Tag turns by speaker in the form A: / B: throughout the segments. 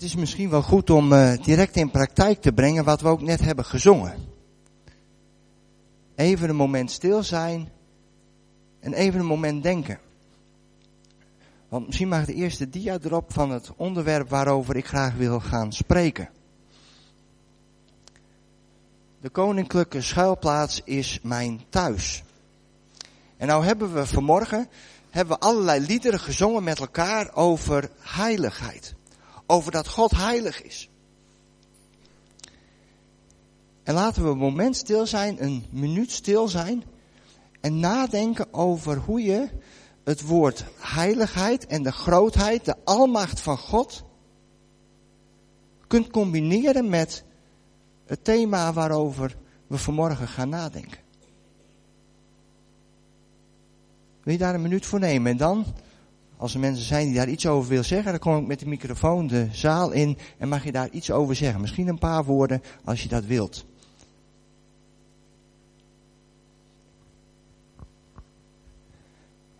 A: Het is misschien wel goed om uh, direct in praktijk te brengen wat we ook net hebben gezongen. Even een moment stil zijn en even een moment denken. Want misschien mag de eerste dia erop van het onderwerp waarover ik graag wil gaan spreken. De koninklijke schuilplaats is mijn thuis. En nou hebben we vanmorgen hebben we allerlei liederen gezongen met elkaar over heiligheid. Over dat God heilig is. En laten we een moment stil zijn, een minuut stil zijn. En nadenken over hoe je het woord heiligheid en de grootheid, de almacht van God, kunt combineren met het thema waarover we vanmorgen gaan nadenken. Wil je daar een minuut voor nemen? En dan, als er mensen zijn die daar iets over willen zeggen, dan kom ik met de microfoon de zaal in en mag je daar iets over zeggen. Misschien een paar woorden als je dat wilt.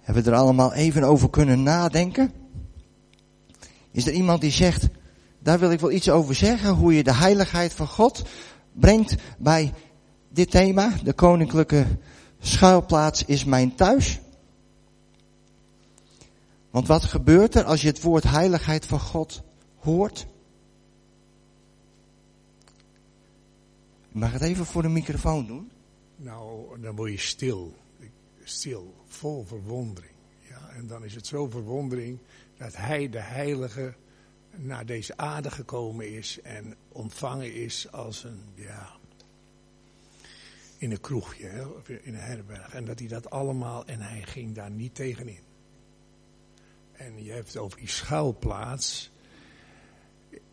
A: Hebben we er allemaal even over kunnen nadenken? Is er iemand die zegt, daar wil ik wel iets over zeggen, hoe je de heiligheid van God brengt bij dit thema, de koninklijke schuilplaats is mijn thuis? Want wat gebeurt er als je het woord heiligheid van God hoort? Mag het even voor de microfoon doen.
B: Nou, dan word je stil. Stil, vol verwondering. Ja, en dan is het zo verwondering dat hij, de heilige, naar deze aarde gekomen is en ontvangen is als een, ja, in een kroegje, of in een herberg. En dat hij dat allemaal, en hij ging daar niet tegenin. En je hebt het over die schuilplaats.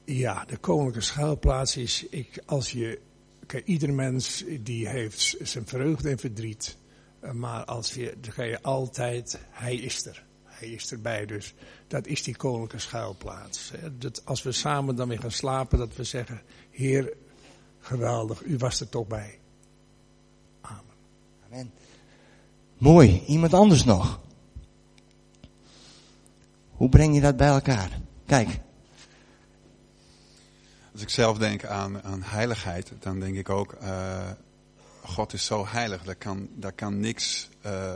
B: Ja, de koninklijke schuilplaats is, ik, als je, kijk, ieder mens die heeft zijn vreugde en verdriet. Eh, maar als je, dan ga je altijd, hij is er. Hij is erbij, dus dat is die koninklijke schuilplaats. Dat als we samen dan weer gaan slapen, dat we zeggen, Heer, geweldig, u was er toch bij. Amen.
A: Amen. Mooi, iemand anders nog? Hoe breng je dat bij elkaar? Kijk.
C: Als ik zelf denk aan, aan heiligheid, dan denk ik ook, uh, God is zo heilig, daar kan, daar kan niks, uh,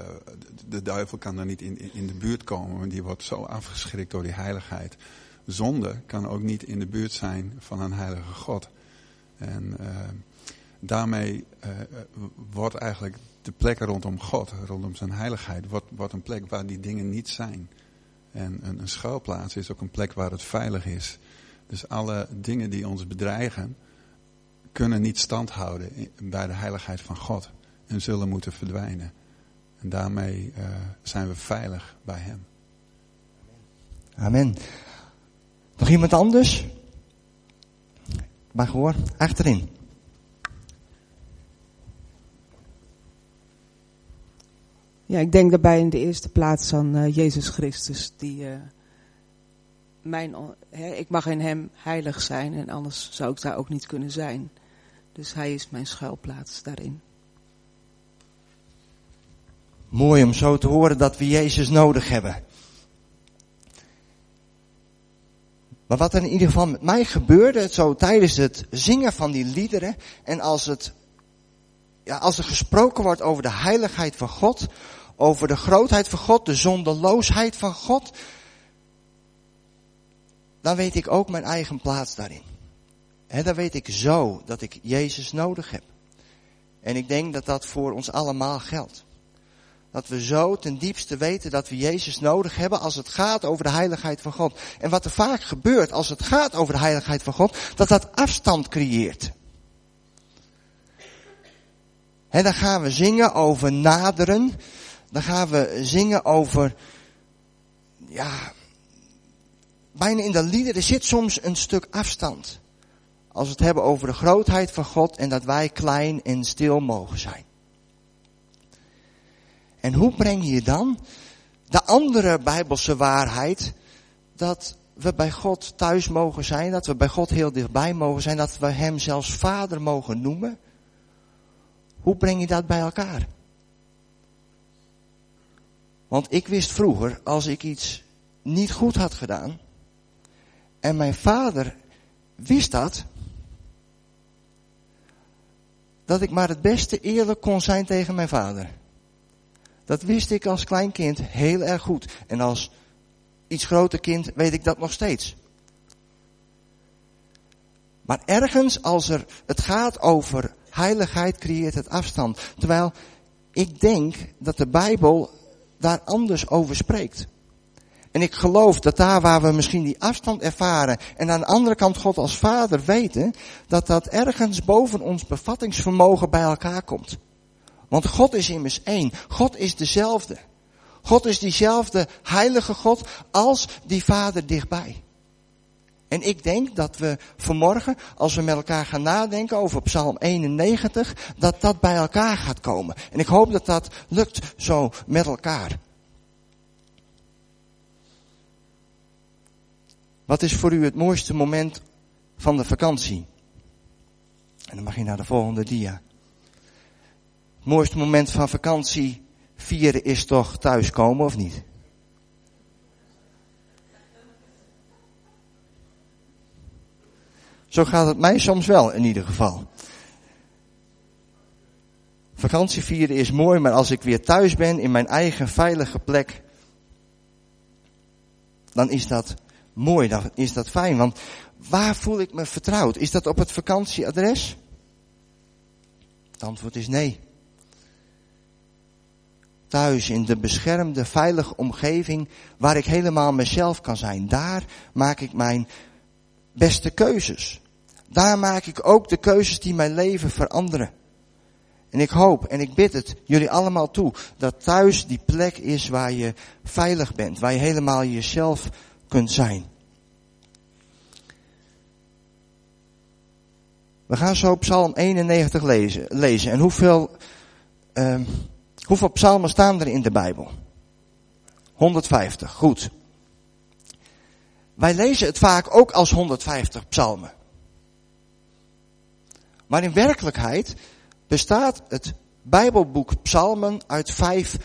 C: de duivel kan er niet in, in de buurt komen, want die wordt zo afgeschrikt door die heiligheid. Zonde kan ook niet in de buurt zijn van een heilige God. En uh, daarmee wordt eigenlijk de plek rondom God, rondom zijn heiligheid, wordt, wordt een plek waar die dingen niet zijn. En een, schuilplaats is ook een plek waar het veilig is. Dus alle dingen die ons bedreigen, kunnen niet stand houden bij de heiligheid van God. En zullen moeten verdwijnen. En daarmee uh, zijn we veilig bij Hem.
A: Amen. Nog iemand anders? Mag hoor, achterin.
D: Ja, ik denk daarbij in de eerste plaats aan uh, Jezus Christus. Die, uh, mijn, ik mag in hem heilig zijn en anders zou ik daar ook niet kunnen zijn. Dus hij is mijn schuilplaats daarin.
A: Mooi om zo te horen dat we Jezus nodig hebben. Maar wat er in ieder geval met mij gebeurde, zo tijdens het zingen van die liederen en als het, ja, als er gesproken wordt over de heiligheid van God, over de grootheid van God, de zondeloosheid van God, dan weet ik ook mijn eigen plaats daarin. En dan weet ik zo dat ik Jezus nodig heb. En ik denk dat dat voor ons allemaal geldt. Dat we zo ten diepste weten dat we Jezus nodig hebben als het gaat over de heiligheid van God. En wat er vaak gebeurt als het gaat over de heiligheid van God, dat dat afstand creëert. En dan gaan we zingen over naderen. Dan gaan we zingen over, ja, bijna in de liederen zit soms een stuk afstand. Als we het hebben over de grootheid van God en dat wij klein en stil mogen zijn. En hoe breng je dan de andere bijbelse waarheid dat we bij God thuis mogen zijn, dat we bij God heel dichtbij mogen zijn, dat we Hem zelfs Vader mogen noemen? Hoe breng je dat bij elkaar? Want ik wist vroeger, als ik iets niet goed had gedaan, En mijn vader wist dat. Dat ik maar het beste eerlijk kon zijn tegen mijn vader. Dat wist ik als klein kind heel erg goed. En als iets groter kind weet ik dat nog steeds. Maar ergens als er, het gaat over heiligheid creëert het afstand. Terwijl ik denk dat de Bijbel daar anders over spreekt. En ik geloof dat daar waar we misschien die afstand ervaren en aan de andere kant God als vader weten, dat dat ergens boven ons bevattingsvermogen bij elkaar komt. Want God is immers één. God is dezelfde. God is diezelfde heilige God als die vader dichtbij. En ik denk dat we vanmorgen, als we met elkaar gaan nadenken over Psalm 91, dat dat bij elkaar gaat komen. En ik hoop dat dat lukt zo met elkaar. Wat is voor u het mooiste moment van de vakantie? En dan mag je naar de volgende dia. Het mooiste moment van vakantie vieren is toch thuiskomen of niet? Zo gaat het mij soms wel in ieder geval. Vakantie vieren is mooi, maar als ik weer thuis ben in mijn eigen veilige plek, dan is dat mooi, dan is dat fijn. Want waar voel ik me vertrouwd? Is dat op het vakantieadres? Het antwoord is nee. Thuis in de beschermde, veilige omgeving waar ik helemaal mezelf kan zijn. Daar maak ik mijn beste keuzes. Daar maak ik ook de keuzes die mijn leven veranderen. En ik hoop en ik bid het jullie allemaal toe dat thuis die plek is waar je veilig bent, waar je helemaal jezelf kunt zijn. We gaan zo Psalm 91 lezen. lezen. En hoeveel, uh, hoeveel psalmen staan er in de Bijbel? 150, goed. Wij lezen het vaak ook als 150 psalmen. Maar in werkelijkheid bestaat het Bijbelboek Psalmen uit vijf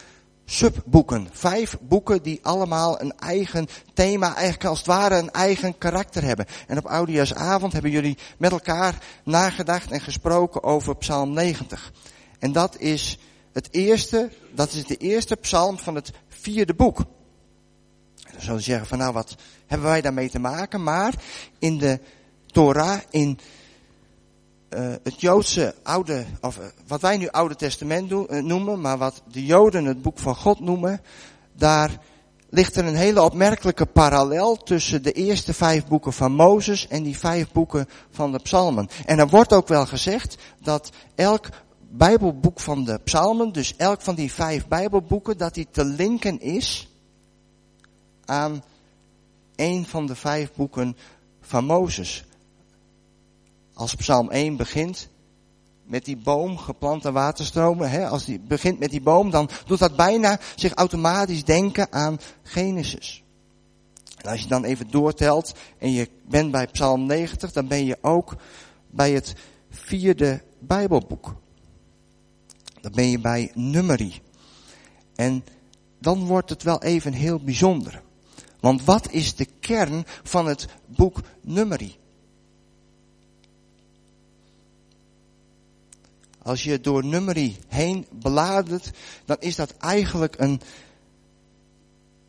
A: subboeken. Vijf boeken die allemaal een eigen thema, eigenlijk als het ware een eigen karakter hebben. En op Oudejaarsavond hebben jullie met elkaar nagedacht en gesproken over Psalm 90. En dat is het eerste, dat is de eerste psalm van het vierde boek. Dan zullen je zeggen van nou wat hebben wij daarmee te maken? Maar in de Torah, in uh, het Joodse oude, of uh, wat wij nu Oude Testament uh, noemen, maar wat de Joden het boek van God noemen, daar ligt er een hele opmerkelijke parallel tussen de eerste vijf boeken van Mozes en die vijf boeken van de Psalmen. En er wordt ook wel gezegd dat elk Bijbelboek van de Psalmen, dus elk van die vijf Bijbelboeken, dat die te linken is aan een van de vijf boeken van Mozes. Als Psalm 1 begint met die boom geplant aan waterstromen, hè, als die begint met die boom, dan doet dat bijna zich automatisch denken aan Genesis. En als je dan even doortelt en je bent bij Psalm 90, dan ben je ook bij het vierde Bijbelboek. Dan ben je bij Numeri. En dan wordt het wel even heel bijzonder. Want wat is de kern van het boek Numeri? Als je door nummerie heen beladert, dan is dat eigenlijk een,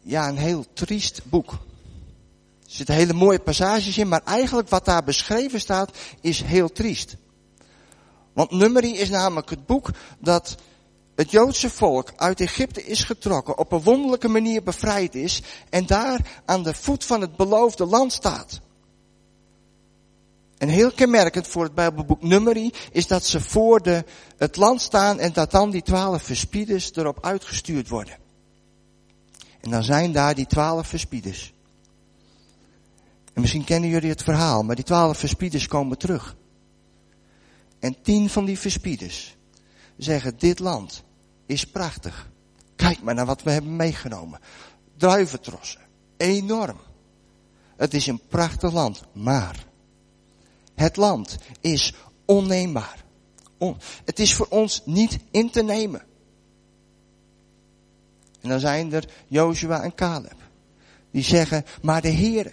A: ja, een heel triest boek. Er zitten hele mooie passages in, maar eigenlijk wat daar beschreven staat, is heel triest. Want nummerie is namelijk het boek dat het Joodse volk uit Egypte is getrokken, op een wonderlijke manier bevrijd is en daar aan de voet van het beloofde land staat. En heel kenmerkend voor het Bijbelboek Numeri is dat ze voor de, het land staan en dat dan die twaalf verspieders erop uitgestuurd worden. En dan zijn daar die twaalf verspieders. En misschien kennen jullie het verhaal, maar die twaalf verspieders komen terug. En tien van die verspieders zeggen, dit land is prachtig. Kijk maar naar wat we hebben meegenomen. Druiventrossen. Enorm. Het is een prachtig land, maar het land is onneembaar. het is voor ons niet in te nemen. En dan zijn er Joshua en Caleb. Die zeggen, maar de Heere.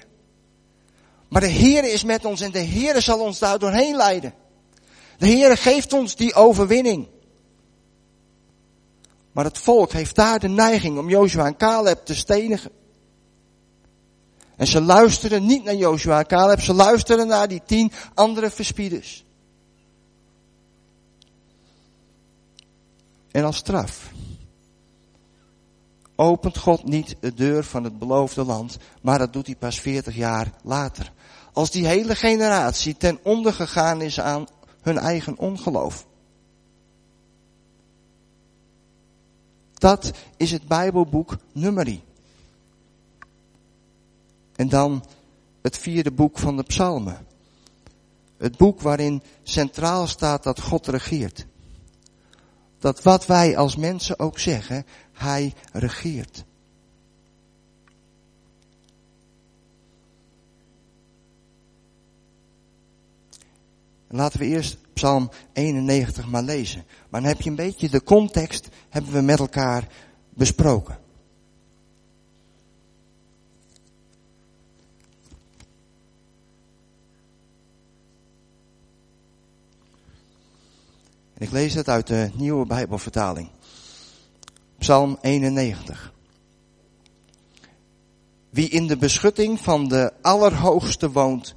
A: Maar de Heer is met ons en de Heer zal ons daar doorheen leiden. De Heer geeft ons die overwinning. Maar het volk heeft daar de neiging om Joshua en Caleb te stenigen. En ze luisteren niet naar Joshua en Caleb, ze luisteren naar die tien andere verspieders. En als straf opent God niet de deur van het beloofde land, maar dat doet hij pas 40 jaar later. Als die hele generatie ten onder gegaan is aan hun eigen ongeloof. Dat is het Bijbelboek Numeri. En dan het vierde boek van de Psalmen. Het boek waarin centraal staat dat God regeert. Dat wat wij als mensen ook zeggen, Hij regeert. Laten we eerst Psalm 91 maar lezen. Maar dan heb je een beetje de context hebben we met elkaar besproken. ik lees het uit de nieuwe Bijbelvertaling. Psalm 91. Wie in de beschutting van de Allerhoogste woont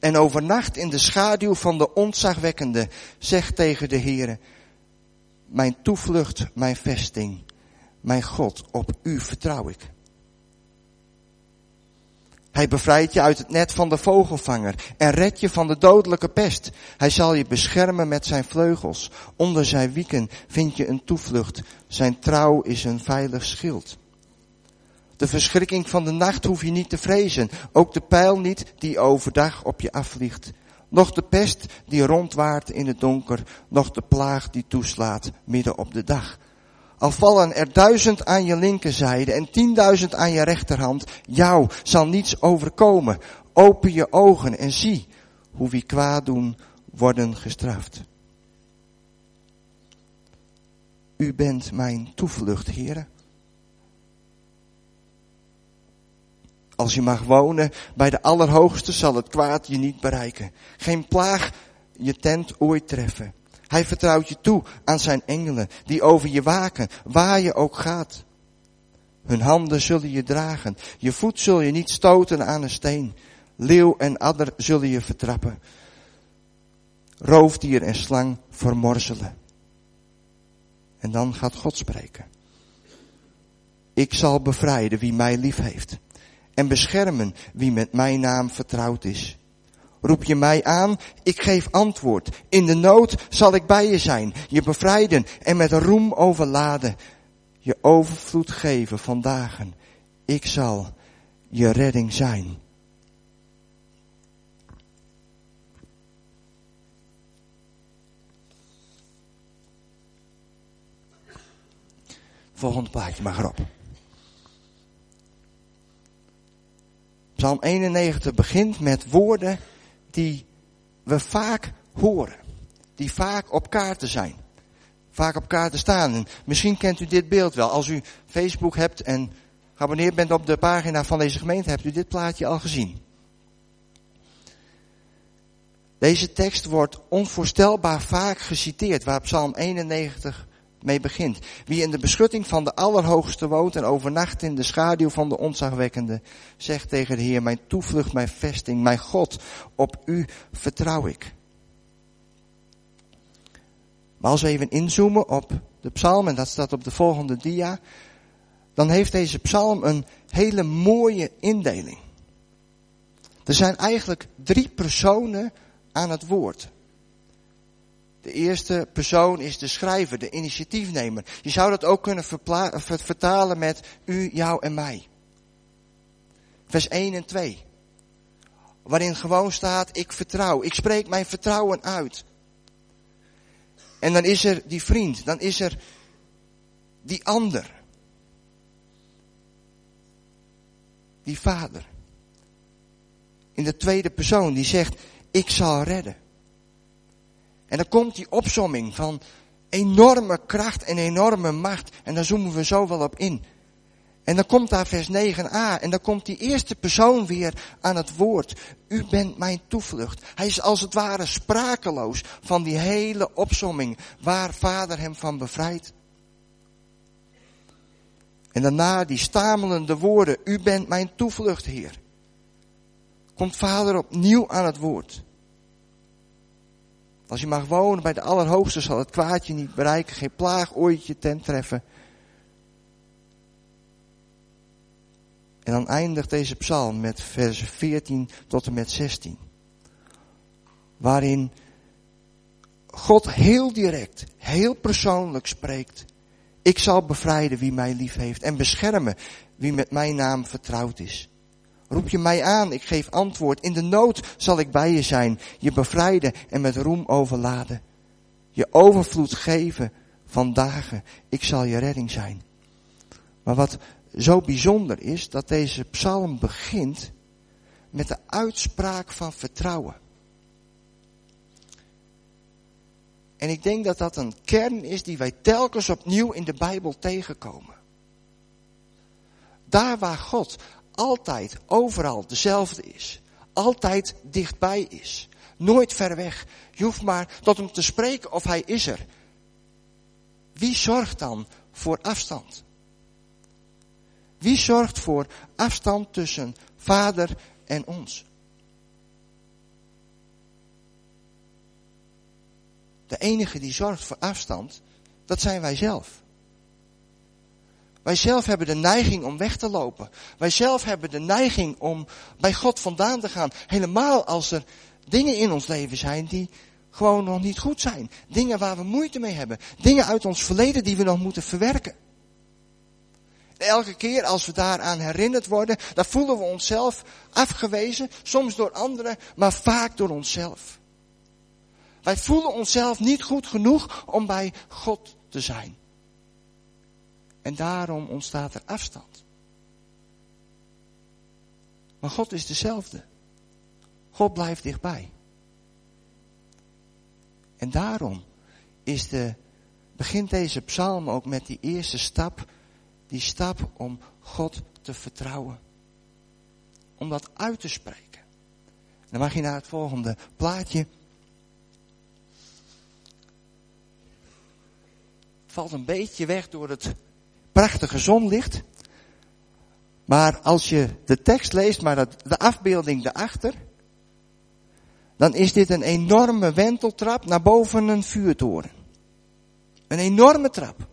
A: en overnacht in de schaduw van de ontzagwekkende, zegt tegen de Heere, mijn toevlucht, mijn vesting, mijn God, op u vertrouw ik. Hij bevrijdt je uit het net van de vogelvanger en redt je van de dodelijke pest. Hij zal je beschermen met zijn vleugels. Onder zijn wieken vind je een toevlucht. Zijn trouw is een veilig schild. De verschrikking van de nacht hoef je niet te vrezen. Ook de pijl niet die overdag op je afvliegt. Nog de pest die rondwaart in het donker. Nog de plaag die toeslaat midden op de dag. Al vallen er duizend aan je linkerzijde en tienduizend aan je rechterhand, jou zal niets overkomen. Open je ogen en zie hoe wie kwaad doen worden gestraft. U bent mijn toevlucht, heren. Als je mag wonen bij de Allerhoogste zal het kwaad je niet bereiken. Geen plaag je tent ooit treffen. Hij vertrouwt je toe aan zijn engelen die over je waken, waar je ook gaat. Hun handen zullen je dragen. Je voet zul je niet stoten aan een steen. Leeuw en adder zullen je vertrappen. Roofdier en slang vermorzelen. En dan gaat God spreken. Ik zal bevrijden wie mij lief heeft. En beschermen wie met mijn naam vertrouwd is. Roep je mij aan, ik geef antwoord. In de nood zal ik bij je zijn, je bevrijden en met roem overladen. Je overvloed geven van dagen. Ik zal je redding zijn. Volgende plaatje maar erop. Psalm 91 begint met woorden die we vaak horen. Die vaak op kaarten zijn. Vaak op kaarten staan. En misschien kent u dit beeld wel. Als u Facebook hebt en geabonneerd bent op de pagina van deze gemeente, hebt u dit plaatje al gezien. Deze tekst wordt onvoorstelbaar vaak geciteerd, waar Psalm 91 mee begint. Wie in de beschutting van de Allerhoogste woont en overnacht in de schaduw van de onzagwekkende, zegt tegen de Heer, mijn toevlucht, mijn vesting, mijn God, op u vertrouw ik. Maar als we even inzoomen op de psalm, en dat staat op de volgende dia, dan heeft deze psalm een hele mooie indeling. Er zijn eigenlijk drie personen aan het woord. De eerste persoon is de schrijver, de initiatiefnemer. Je zou dat ook kunnen vertalen met u, jou en mij. Vers 1 en 2. Waarin gewoon staat, ik vertrouw. Ik spreek mijn vertrouwen uit. En dan is er die vriend, dan is er die ander. Die vader. In de tweede persoon, die zegt, ik zal redden. En dan komt die opsomming van enorme kracht en enorme macht. En daar zoomen we zo wel op in. En dan komt daar vers 9a en dan komt die eerste persoon weer aan het woord. U bent mijn toevlucht. Hij is als het ware sprakeloos van die hele opsomming waar vader hem van bevrijdt. En daarna die stamelende woorden, u bent mijn toevlucht, Heer. Komt vader opnieuw aan het woord. Als je mag wonen bij de Allerhoogste zal het kwaadje niet bereiken, geen plaag ooit je ten treffen. En dan eindigt deze psalm met vers 14 tot en met 16. Waarin God heel direct, heel persoonlijk spreekt. Ik zal bevrijden wie mij lief heeft en beschermen wie met mijn naam vertrouwd is. Roep je mij aan, ik geef antwoord. In de nood zal ik bij je zijn, je bevrijden en met roem overladen. Je overvloed geven van dagen, ik zal je redding zijn. Maar wat zo bijzonder is, dat deze psalm begint met de uitspraak van vertrouwen. En ik denk dat dat een kern is die wij telkens opnieuw in de Bijbel tegenkomen. Daar waar God altijd, overal dezelfde is. Altijd dichtbij is. Nooit ver weg. Je hoeft maar tot hem te spreken of hij is er. Wie zorgt dan voor afstand? Wie zorgt voor afstand tussen vader en ons? De enige die zorgt voor afstand, dat zijn wij zelf. Wij zelf hebben de neiging om weg te lopen. Wij zelf hebben de neiging om bij God vandaan te gaan. Helemaal als er dingen in ons leven zijn die gewoon nog niet goed zijn. Dingen waar we moeite mee hebben. Dingen uit ons verleden die we nog moeten verwerken. Elke keer als we daaraan herinnerd worden, dan voelen we onszelf afgewezen. Soms door anderen, maar vaak door onszelf. Wij voelen onszelf niet goed genoeg om bij God te zijn. En daarom ontstaat er afstand. Maar God is dezelfde. God blijft dichtbij. En daarom is de, begint deze psalm ook met die eerste stap. Die stap om God te vertrouwen. Om dat uit te spreken. Dan mag je naar het volgende plaatje. Valt een beetje weg door het prachtige zonlicht. Maar als je de tekst leest, maar de afbeelding daarachter, dan is dit een enorme wenteltrap naar boven een vuurtoren. Een enorme trap.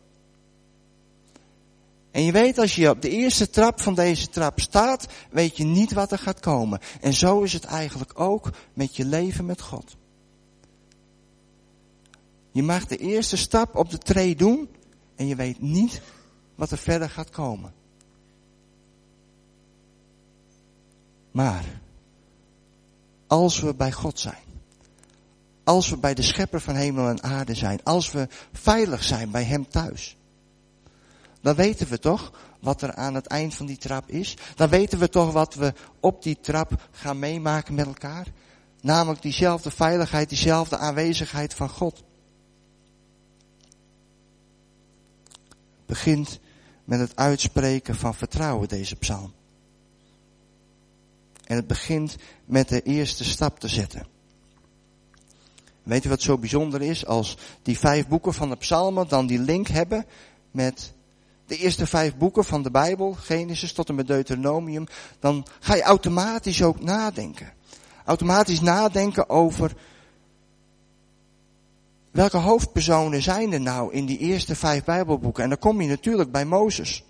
A: En je weet, als je op de eerste trap van deze trap staat, weet je niet wat er gaat komen. En zo is het eigenlijk ook met je leven met God. Je mag de eerste stap op de tree doen en je weet niet wat er verder gaat komen. Maar, als we bij God zijn, als we bij de schepper van hemel en aarde zijn, als we veilig zijn bij Hem thuis, dan weten we toch wat er aan het eind van die trap is. Dan weten we toch wat we op die trap gaan meemaken met elkaar. Namelijk diezelfde veiligheid, diezelfde aanwezigheid van God. Begint met het uitspreken van vertrouwen, deze psalm. En het begint met de eerste stap te zetten. Weet je wat zo bijzonder is? Als die vijf boeken van de psalmen dan die link hebben met de eerste vijf boeken van de Bijbel, Genesis tot en met Deuteronomium, dan ga je automatisch ook nadenken. Automatisch nadenken over Welke hoofdpersonen zijn er nou in die eerste vijf Bijbelboeken? En dan kom je natuurlijk bij Mozes.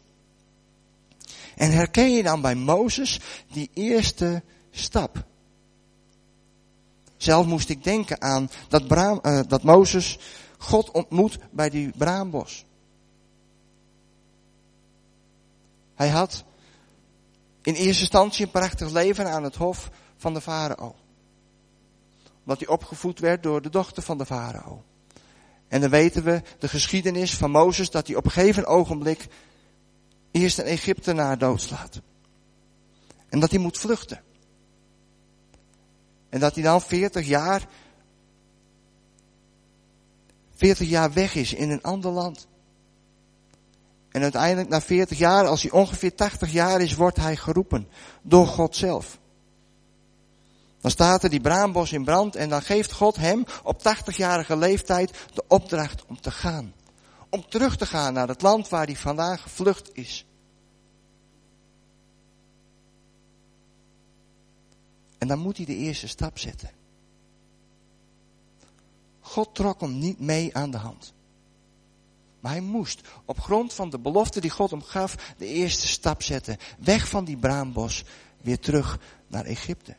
A: En herken je dan bij Mozes die eerste stap? Zelf moest ik denken aan dat, Braam, uh, dat Mozes God ontmoet bij die braambos. Hij had in eerste instantie een prachtig leven aan het hof van de farao. Omdat hij opgevoed werd door de dochter van de farao. En dan weten we de geschiedenis van Mozes dat hij op een gegeven ogenblik eerst een Egyptenaar doodslaat. En dat hij moet vluchten. En dat hij dan 40 jaar, 40 jaar weg is in een ander land. En uiteindelijk na 40 jaar, als hij ongeveer 80 jaar is, wordt hij geroepen door God zelf. Dan staat er die braambos in brand en dan geeft God hem op 80-jarige leeftijd de opdracht om te gaan. Om terug te gaan naar het land waar hij vandaan gevlucht is. En dan moet hij de eerste stap zetten. God trok hem niet mee aan de hand. Maar hij moest op grond van de belofte die God hem gaf de eerste stap zetten. Weg van die braambos, weer terug naar Egypte.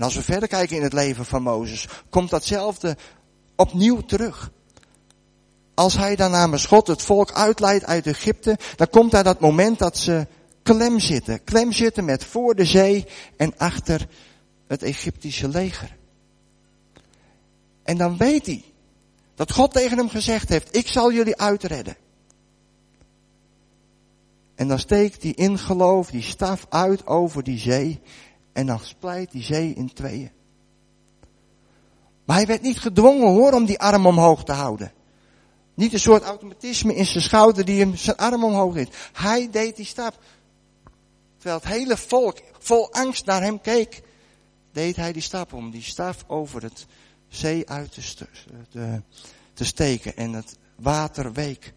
A: En als we verder kijken in het leven van Mozes, komt datzelfde opnieuw terug. Als hij dan namens God het volk uitleidt uit Egypte, dan komt daar dat moment dat ze klem zitten. Klem zitten met voor de zee en achter het Egyptische leger. En dan weet hij dat God tegen hem gezegd heeft, ik zal jullie uitredden. En dan steekt hij in geloof die staf uit over die zee en dan splijt die zee in tweeën. Maar hij werd niet gedwongen hoor om die arm omhoog te houden. Niet een soort automatisme in zijn schouder die hem zijn arm omhoog deed. Hij deed die stap. Terwijl het hele volk vol angst naar hem keek, deed hij die stap om die staf over het zee uit te, te, te steken en het water week.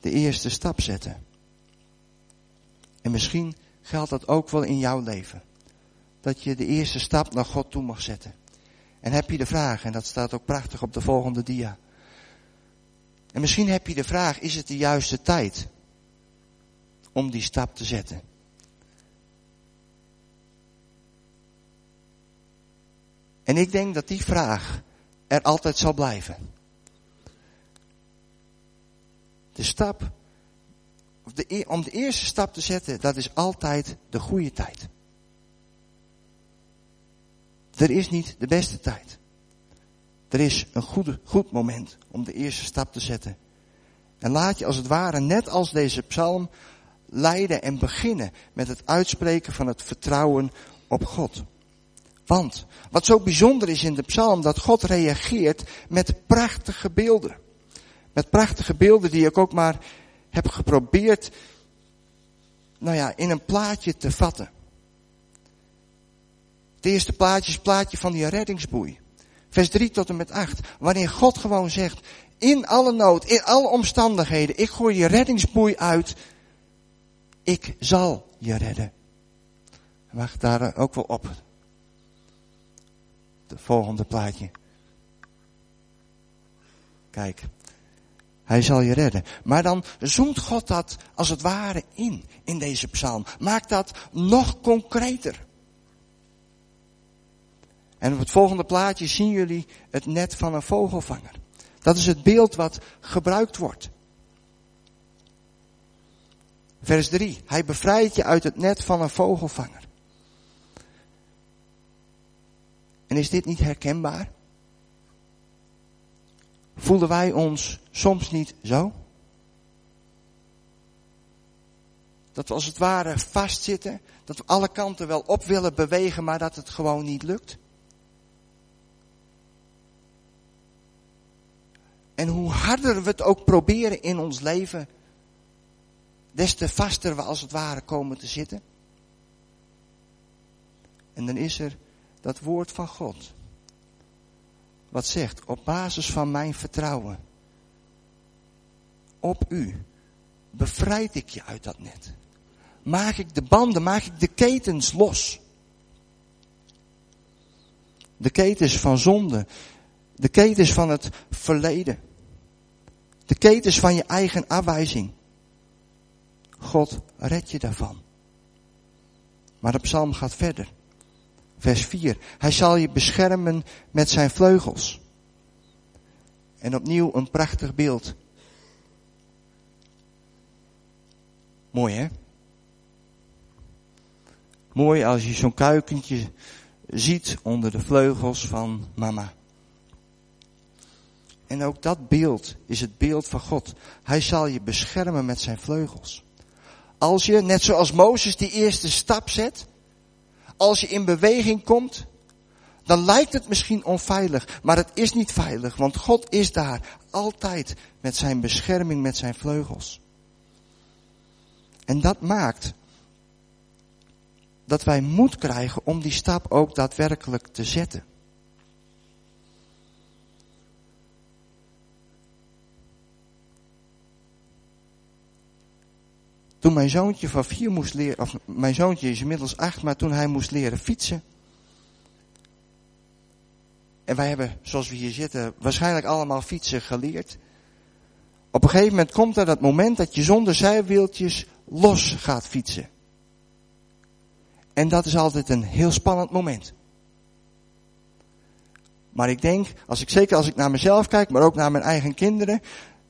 A: De eerste stap zetten. En misschien geldt dat ook wel in jouw leven. Dat je de eerste stap naar God toe mag zetten. En heb je de vraag, en dat staat ook prachtig op de volgende dia. En misschien heb je de vraag, is het de juiste tijd om die stap te zetten? En ik denk dat die vraag er altijd zal blijven. De stap, de, e- om de eerste stap te zetten, dat is altijd de goede tijd. Er is niet de beste tijd. Er is een goede, goed moment om de eerste stap te zetten. En laat je als het ware, net als deze psalm, leiden en beginnen met het uitspreken van het vertrouwen op God. Want wat zo bijzonder is in de psalm, dat God reageert met prachtige beelden. Met prachtige beelden die ik ook maar heb geprobeerd, nou ja, in een plaatje te vatten. Het eerste plaatje is het plaatje van die reddingsboei. Vers 3 tot en met 8. Wanneer God gewoon zegt, in alle nood, in alle omstandigheden, ik gooi je reddingsboei uit. Ik zal je redden. Wacht daar ook wel op. Het volgende plaatje. Kijk. Hij zal je redden. Maar dan zoomt God dat als het ware in, in deze psalm. Maakt dat nog concreter. En op het volgende plaatje zien jullie het net van een vogelvanger. Dat is het beeld wat gebruikt wordt. Vers 3. Hij bevrijdt je uit het net van een vogelvanger. En is dit niet herkenbaar? Voelden wij ons soms niet zo? Dat we als het ware vastzitten, dat we alle kanten wel op willen bewegen, maar dat het gewoon niet lukt? En hoe harder we het ook proberen in ons leven, des te vaster we als het ware komen te zitten. En dan is er dat woord van God. Wat zegt, op basis van mijn vertrouwen op u, bevrijd ik je uit dat net. Maak ik de banden, maak ik de ketens los. De ketens van zonde, de ketens van het verleden. De ketens van je eigen afwijzing. God red je daarvan. Maar de psalm gaat verder. Vers 4. Hij zal je beschermen met zijn vleugels. En opnieuw een prachtig beeld. Mooi hè? Mooi als je zo'n kuikentje ziet onder de vleugels van mama. En ook dat beeld is het beeld van God. Hij zal je beschermen met zijn vleugels. Als je, net zoals Mozes, die eerste stap zet, als je in beweging komt, dan lijkt het misschien onveilig, maar het is niet veilig, want God is daar altijd met zijn bescherming, met zijn vleugels. En dat maakt dat wij moed krijgen om die stap ook daadwerkelijk te zetten. Toen mijn zoontje van vier moest leren, of mijn zoontje is inmiddels acht, maar toen hij moest leren fietsen. En wij hebben, zoals we hier zitten, waarschijnlijk allemaal fietsen geleerd. Op een gegeven moment komt er dat moment dat je zonder zijwieltjes los gaat fietsen. En dat is altijd een heel spannend moment. Maar ik denk, als ik, zeker als ik naar mezelf kijk, maar ook naar mijn eigen kinderen,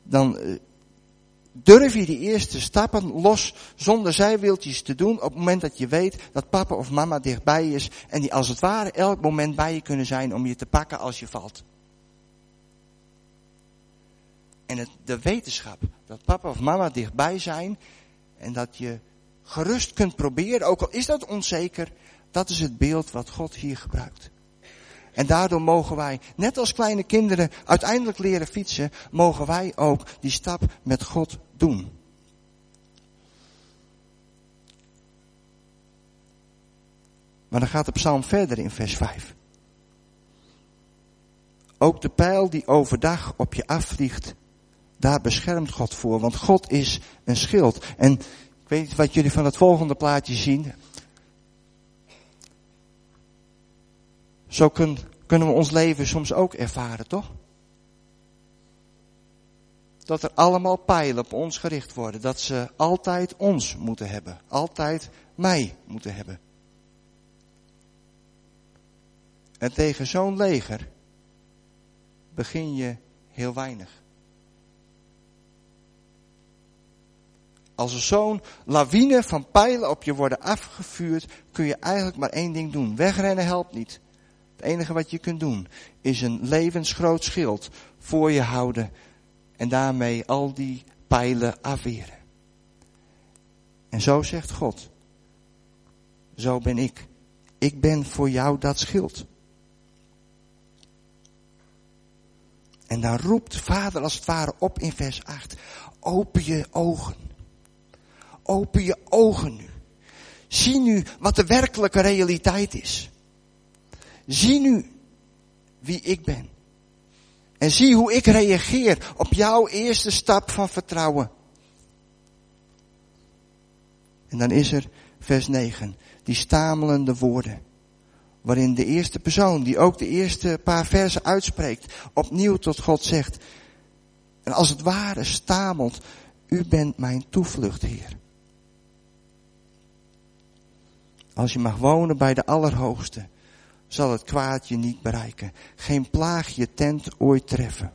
A: dan eh, durf je die eerste stappen los zonder zijwieltjes te doen op het moment dat je weet dat papa of mama dichtbij is en die als het ware elk moment bij je kunnen zijn om je te pakken als je valt. En de wetenschap dat papa of mama dichtbij zijn en dat je gerust kunt proberen, ook al is dat onzeker, dat is het beeld wat God hier gebruikt. En daardoor mogen wij, net als kleine kinderen, uiteindelijk leren fietsen, mogen wij ook die stap met God doen. Maar dan gaat de psalm verder in vers 5. Ook de pijl die overdag op je afvliegt, daar beschermt God voor, want God is een schild. En ik weet niet wat jullie van het volgende plaatje zien. Zo kun, kunnen we ons leven soms ook ervaren, toch? Dat er allemaal pijlen op ons gericht worden. Dat ze altijd ons moeten hebben. Altijd mij moeten hebben. En tegen zo'n leger begin je heel weinig. Als er zo'n lawine van pijlen op je worden afgevuurd, kun je eigenlijk maar één ding doen. Wegrennen helpt niet. Het enige wat je kunt doen is een levensgroot schild voor je houden en daarmee al die pijlen afweren. En zo zegt God, zo ben ik. Ik ben voor jou dat schild. En dan roept vader als het ware op in vers 8, open je ogen. Open je ogen nu. Zie nu wat de werkelijke realiteit is. Zie nu wie ik ben. En zie hoe ik reageer op jouw eerste stap van vertrouwen. En dan is er vers 9, die stamelende woorden. Waarin de eerste persoon, die ook de eerste paar versen uitspreekt, opnieuw tot God zegt. En als het ware stamelt, u bent mijn toevlucht, Heer. Als je mag wonen bij de Allerhoogste, zal het kwaad je niet bereiken. Geen plaag je tent ooit treffen.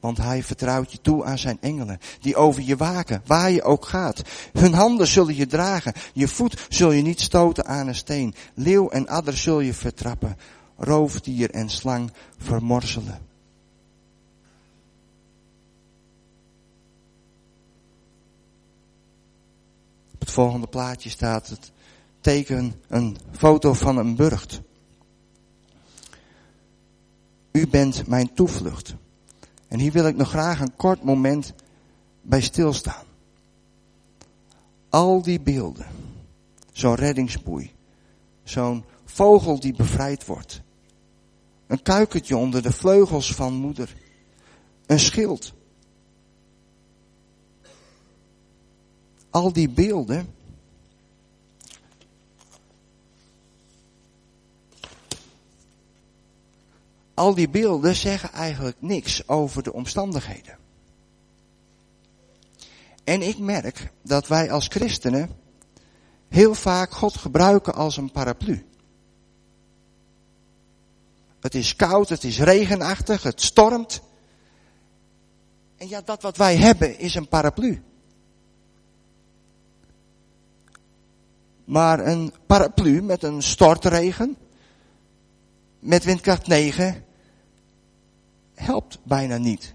A: Want hij vertrouwt je toe aan zijn engelen, die over je waken, waar je ook gaat. Hun handen zullen je dragen, je voet zul je niet stoten aan een steen. Leeuw en adder zul je vertrappen, roofdier en slang vermorzelen. Op het volgende plaatje staat het teken een foto van een burcht. U bent mijn toevlucht. En hier wil ik nog graag een kort moment bij stilstaan. Al die beelden, zo'n reddingsboei, zo'n vogel die bevrijd wordt, een kuikentje onder de vleugels van moeder, een schild. Al die beelden al die beelden zeggen eigenlijk niks over de omstandigheden. En ik merk dat wij als christenen heel vaak God gebruiken als een paraplu. Het is koud, het is regenachtig, het stormt. En ja, dat wat wij hebben is een paraplu. Maar een paraplu met een stortregen, met windkracht 9, helpt bijna niet.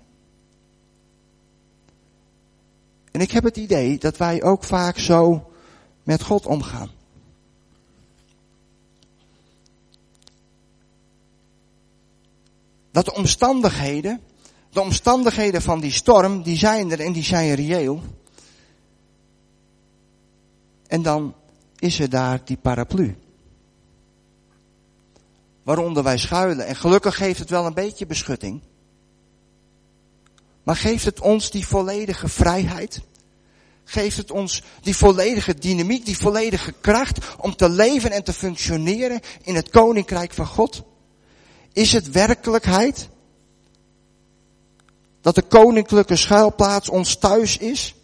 A: En ik heb het idee dat wij ook vaak zo met God omgaan. Dat de omstandigheden, de omstandigheden van die storm, die zijn er en die zijn reëel. En dan is er daar die paraplu. Waaronder wij schuilen. En gelukkig geeft het wel een beetje beschutting. Maar geeft het ons die volledige vrijheid? Geeft het ons die volledige dynamiek, die volledige kracht om te leven en te functioneren in het koninkrijk van God? Is het werkelijkheid dat de koninklijke schuilplaats ons thuis is?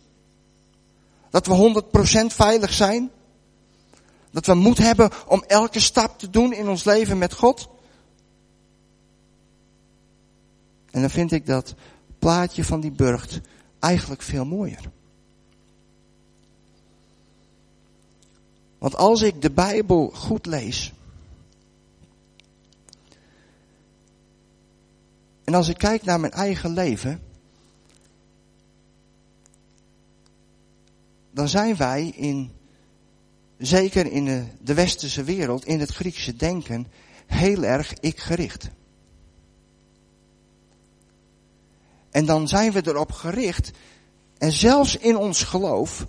A: Dat we 100% veilig zijn? Dat we moed hebben om elke stap te doen in ons leven met God? En dan vind ik dat plaatje van die burcht eigenlijk veel mooier. Want als ik de Bijbel goed lees. En als ik kijk naar mijn eigen leven. Dan zijn wij in, zeker in de, de westerse wereld, in het Griekse denken, heel erg ik gericht. En dan zijn we erop gericht, en zelfs in ons geloof,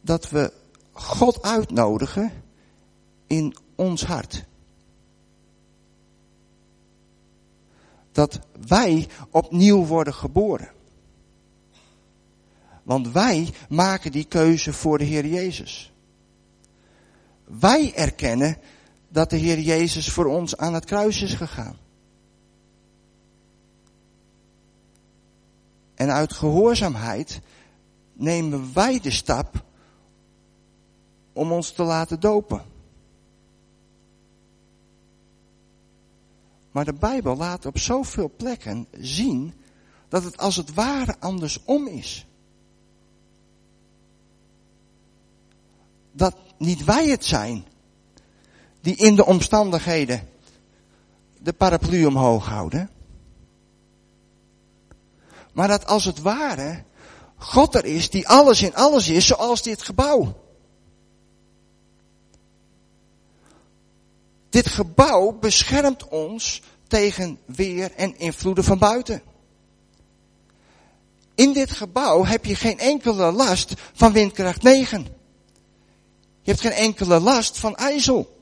A: dat we God uitnodigen in ons hart. Dat wij opnieuw worden geboren. Want wij maken die keuze voor de Heer Jezus. Wij erkennen dat de Heer Jezus voor ons aan het kruis is gegaan. En uit gehoorzaamheid nemen wij de stap om ons te laten dopen. Maar de Bijbel laat op zoveel plekken zien dat het als het ware andersom is. Dat niet wij het zijn die in de omstandigheden de paraplu omhoog houden. Maar dat als het ware God er is die alles in alles is, zoals dit gebouw. Dit gebouw beschermt ons tegen weer en invloeden van buiten. In dit gebouw heb je geen enkele last van windkracht 9. Je hebt geen enkele last van ijzel.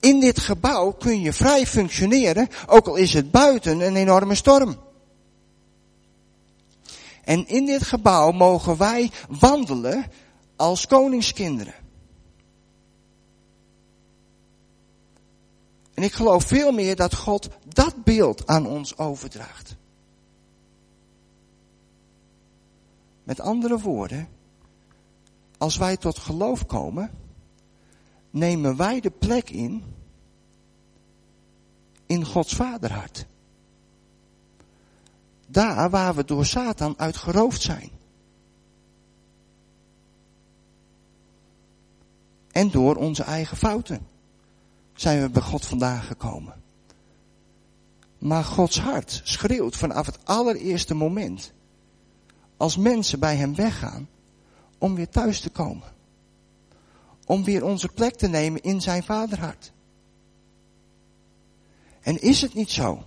A: In dit gebouw kun je vrij functioneren, ook al is het buiten een enorme storm. En in dit gebouw mogen wij wandelen als koningskinderen. En ik geloof veel meer dat God dat beeld aan ons overdraagt. Met andere woorden, als wij tot geloof komen, nemen wij de plek in in Gods vaderhart. Daar waar we door Satan uitgeroofd zijn. En door onze eigen fouten zijn we bij God vandaan gekomen. Maar Gods hart schreeuwt vanaf het allereerste moment, als mensen bij Hem weggaan, om weer thuis te komen. Om weer onze plek te nemen in Zijn vaderhart. En is het niet zo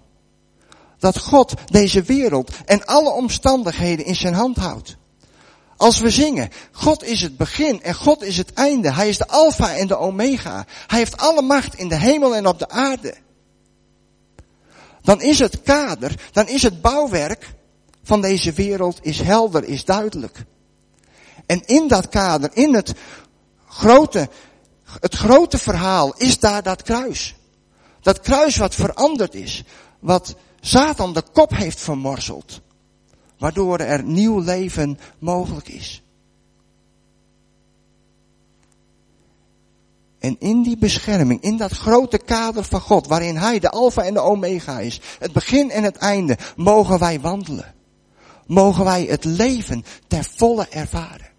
A: dat God deze wereld en alle omstandigheden in zijn hand houdt? Als we zingen, God is het begin en God is het einde. Hij is de alfa en de omega. Hij heeft alle macht in de hemel en op de aarde. Dan is het kader, dan is het bouwwerk van deze wereld is helder, is duidelijk. En in dat kader, in het grote, het grote verhaal is daar dat kruis. Dat kruis wat veranderd is. Wat Satan de kop heeft vermorzeld waardoor er nieuw leven mogelijk is. En in die bescherming, in dat grote kader van God, waarin Hij de Alpha en de Omega is, het begin en het einde, mogen wij wandelen. Mogen wij het leven ter volle ervaren.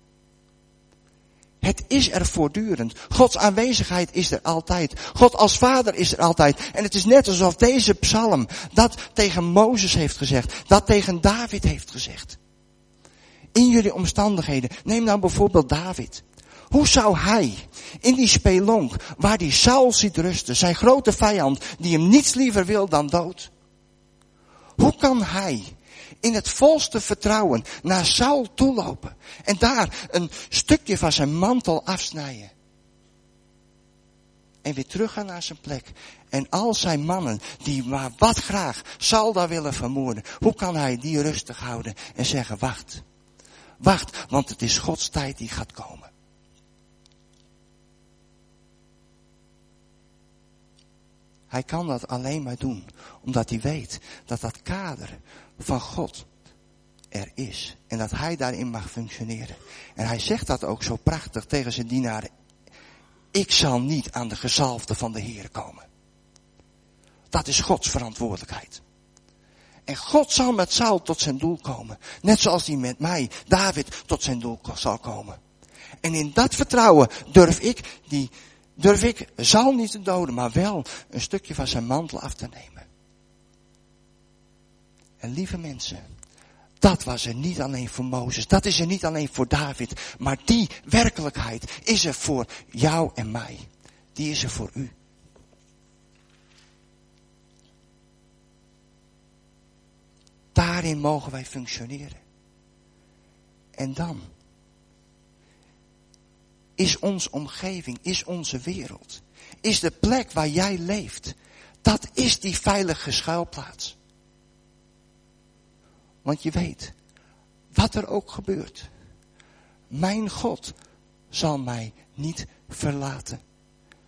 A: Het is er voortdurend. Gods aanwezigheid is er altijd. God als vader is er altijd. En het is net alsof deze psalm dat tegen Mozes heeft gezegd. Dat tegen David heeft gezegd. in jullie omstandigheden. Neem nou bijvoorbeeld David. Hoe zou hij in die spelonk, waar die Saul ziet rusten, zijn grote vijand, die hem niets liever wil dan dood. Hoe kan hij in het volste vertrouwen naar Saul toelopen en daar een stukje van zijn mantel afsnijden? En weer teruggaan naar zijn plek. En al zijn mannen, die maar wat graag Saul daar willen vermoorden. Hoe kan hij die rustig houden en zeggen, wacht. Wacht, want het is Gods tijd die gaat komen. Hij kan dat alleen maar doen omdat hij weet dat dat kader van God er is. En dat hij daarin mag functioneren. En hij zegt dat ook zo prachtig tegen zijn dienaren. Ik zal niet aan de gezalfde van de Heer komen. Dat is Gods verantwoordelijkheid. En God zal met Saul tot zijn doel komen. Net zoals hij met mij, David, tot zijn doel zal komen. En in dat vertrouwen durf ik die durf ik zal niet te doden, maar wel een stukje van zijn mantel af te nemen. En lieve mensen, dat was er niet alleen voor Mozes, dat is er niet alleen voor David, maar die werkelijkheid is er voor jou en mij. Die is er voor u. Daarin mogen wij functioneren. En dan is onze omgeving, is onze wereld, is de plek waar jij leeft. Dat is die veilige schuilplaats. Want je weet, wat er ook gebeurt, mijn God zal mij niet verlaten.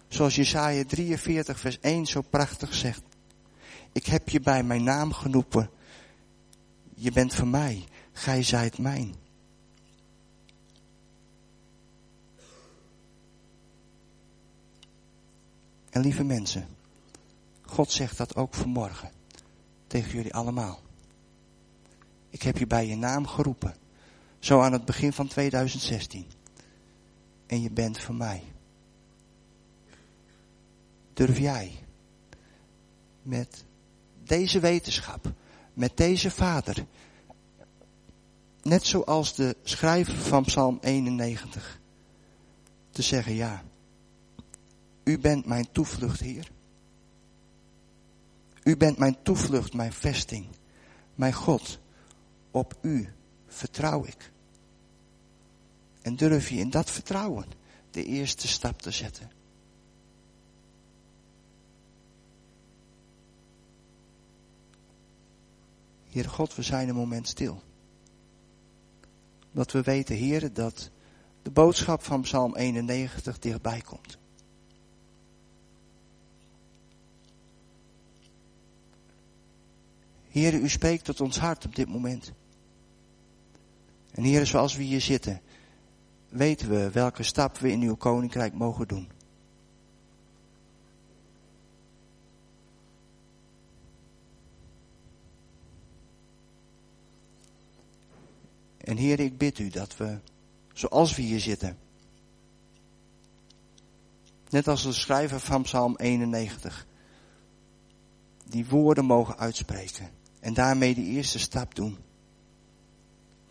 A: Zoals Jesaja 43 vers 1 zo prachtig zegt. Ik heb je bij mijn naam genoepen. Je bent van mij, gij zijt mijn. En lieve mensen, God zegt dat ook vanmorgen tegen jullie allemaal. Ik heb je bij je naam geroepen, zo aan het begin van 2016. En je bent van mij. Durf jij met deze wetenschap, met deze vader, net zoals de schrijver van Psalm 91, te zeggen ja. U bent mijn toevlucht, Heer. U bent mijn toevlucht, mijn vesting, mijn God. Op U vertrouw ik. En durf je in dat vertrouwen de eerste stap te zetten. Heer God, we zijn een moment stil. Dat we weten, Heer, dat de boodschap van Psalm 91 dichtbij komt. Heer, u spreekt tot ons hart op dit moment. En Heer, zoals we hier zitten, weten we welke stap we in uw koninkrijk mogen doen. En Heer, ik bid u dat we, zoals we hier zitten, net als de schrijver van Psalm 91, die woorden mogen uitspreken. En daarmee de eerste stap doen.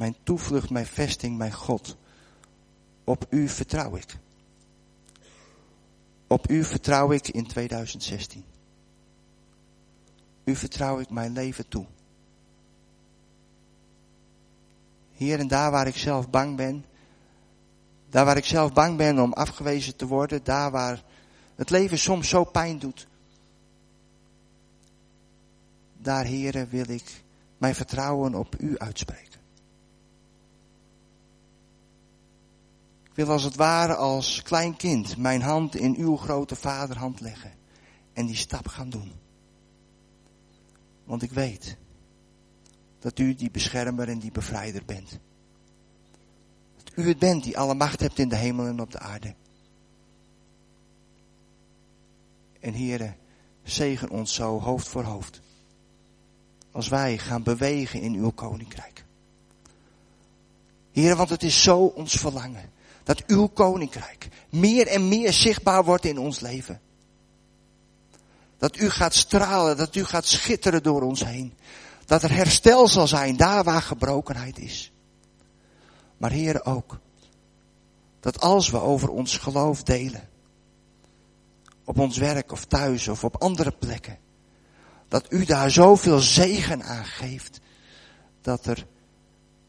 A: Mijn toevlucht, mijn vesting, mijn God. Op u vertrouw ik. Op u vertrouw ik in 2016. U vertrouw ik mijn leven toe. Hier en daar waar ik zelf bang ben, daar waar ik zelf bang ben om afgewezen te worden, daar waar het leven soms zo pijn doet, daar, heren, wil ik mijn vertrouwen op u uitspreken. Wil als het ware als klein kind mijn hand in uw grote vaderhand leggen en die stap gaan doen. Want ik weet dat u die beschermer en die bevrijder bent. Dat u het bent die alle macht hebt in de hemel en op de aarde. En heren, zegen ons zo hoofd voor hoofd als wij gaan bewegen in uw koninkrijk. Heer, want het is zo ons verlangen dat uw koninkrijk meer en meer zichtbaar wordt in ons leven. Dat u gaat stralen, dat u gaat schitteren door ons heen. Dat er herstel zal zijn daar waar gebrokenheid is. Maar Heer ook, dat als we over ons geloof delen, op ons werk of thuis of op andere plekken, dat u daar zoveel zegen aan geeft, dat er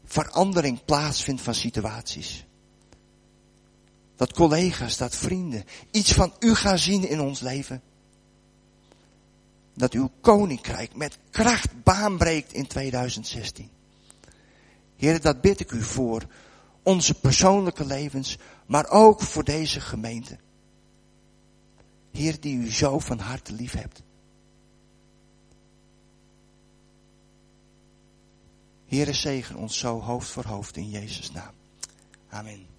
A: verandering plaatsvindt van situaties. Dat collega's, dat vrienden iets van u gaan zien in ons leven. Dat uw koninkrijk met kracht baanbreekt in 2016. Heer, dat bid ik u voor onze persoonlijke levens, maar ook voor deze gemeente. Heer, die u zo van harte lief hebt. Heere, zegen ons zo hoofd voor hoofd in Jezus' naam. Amen.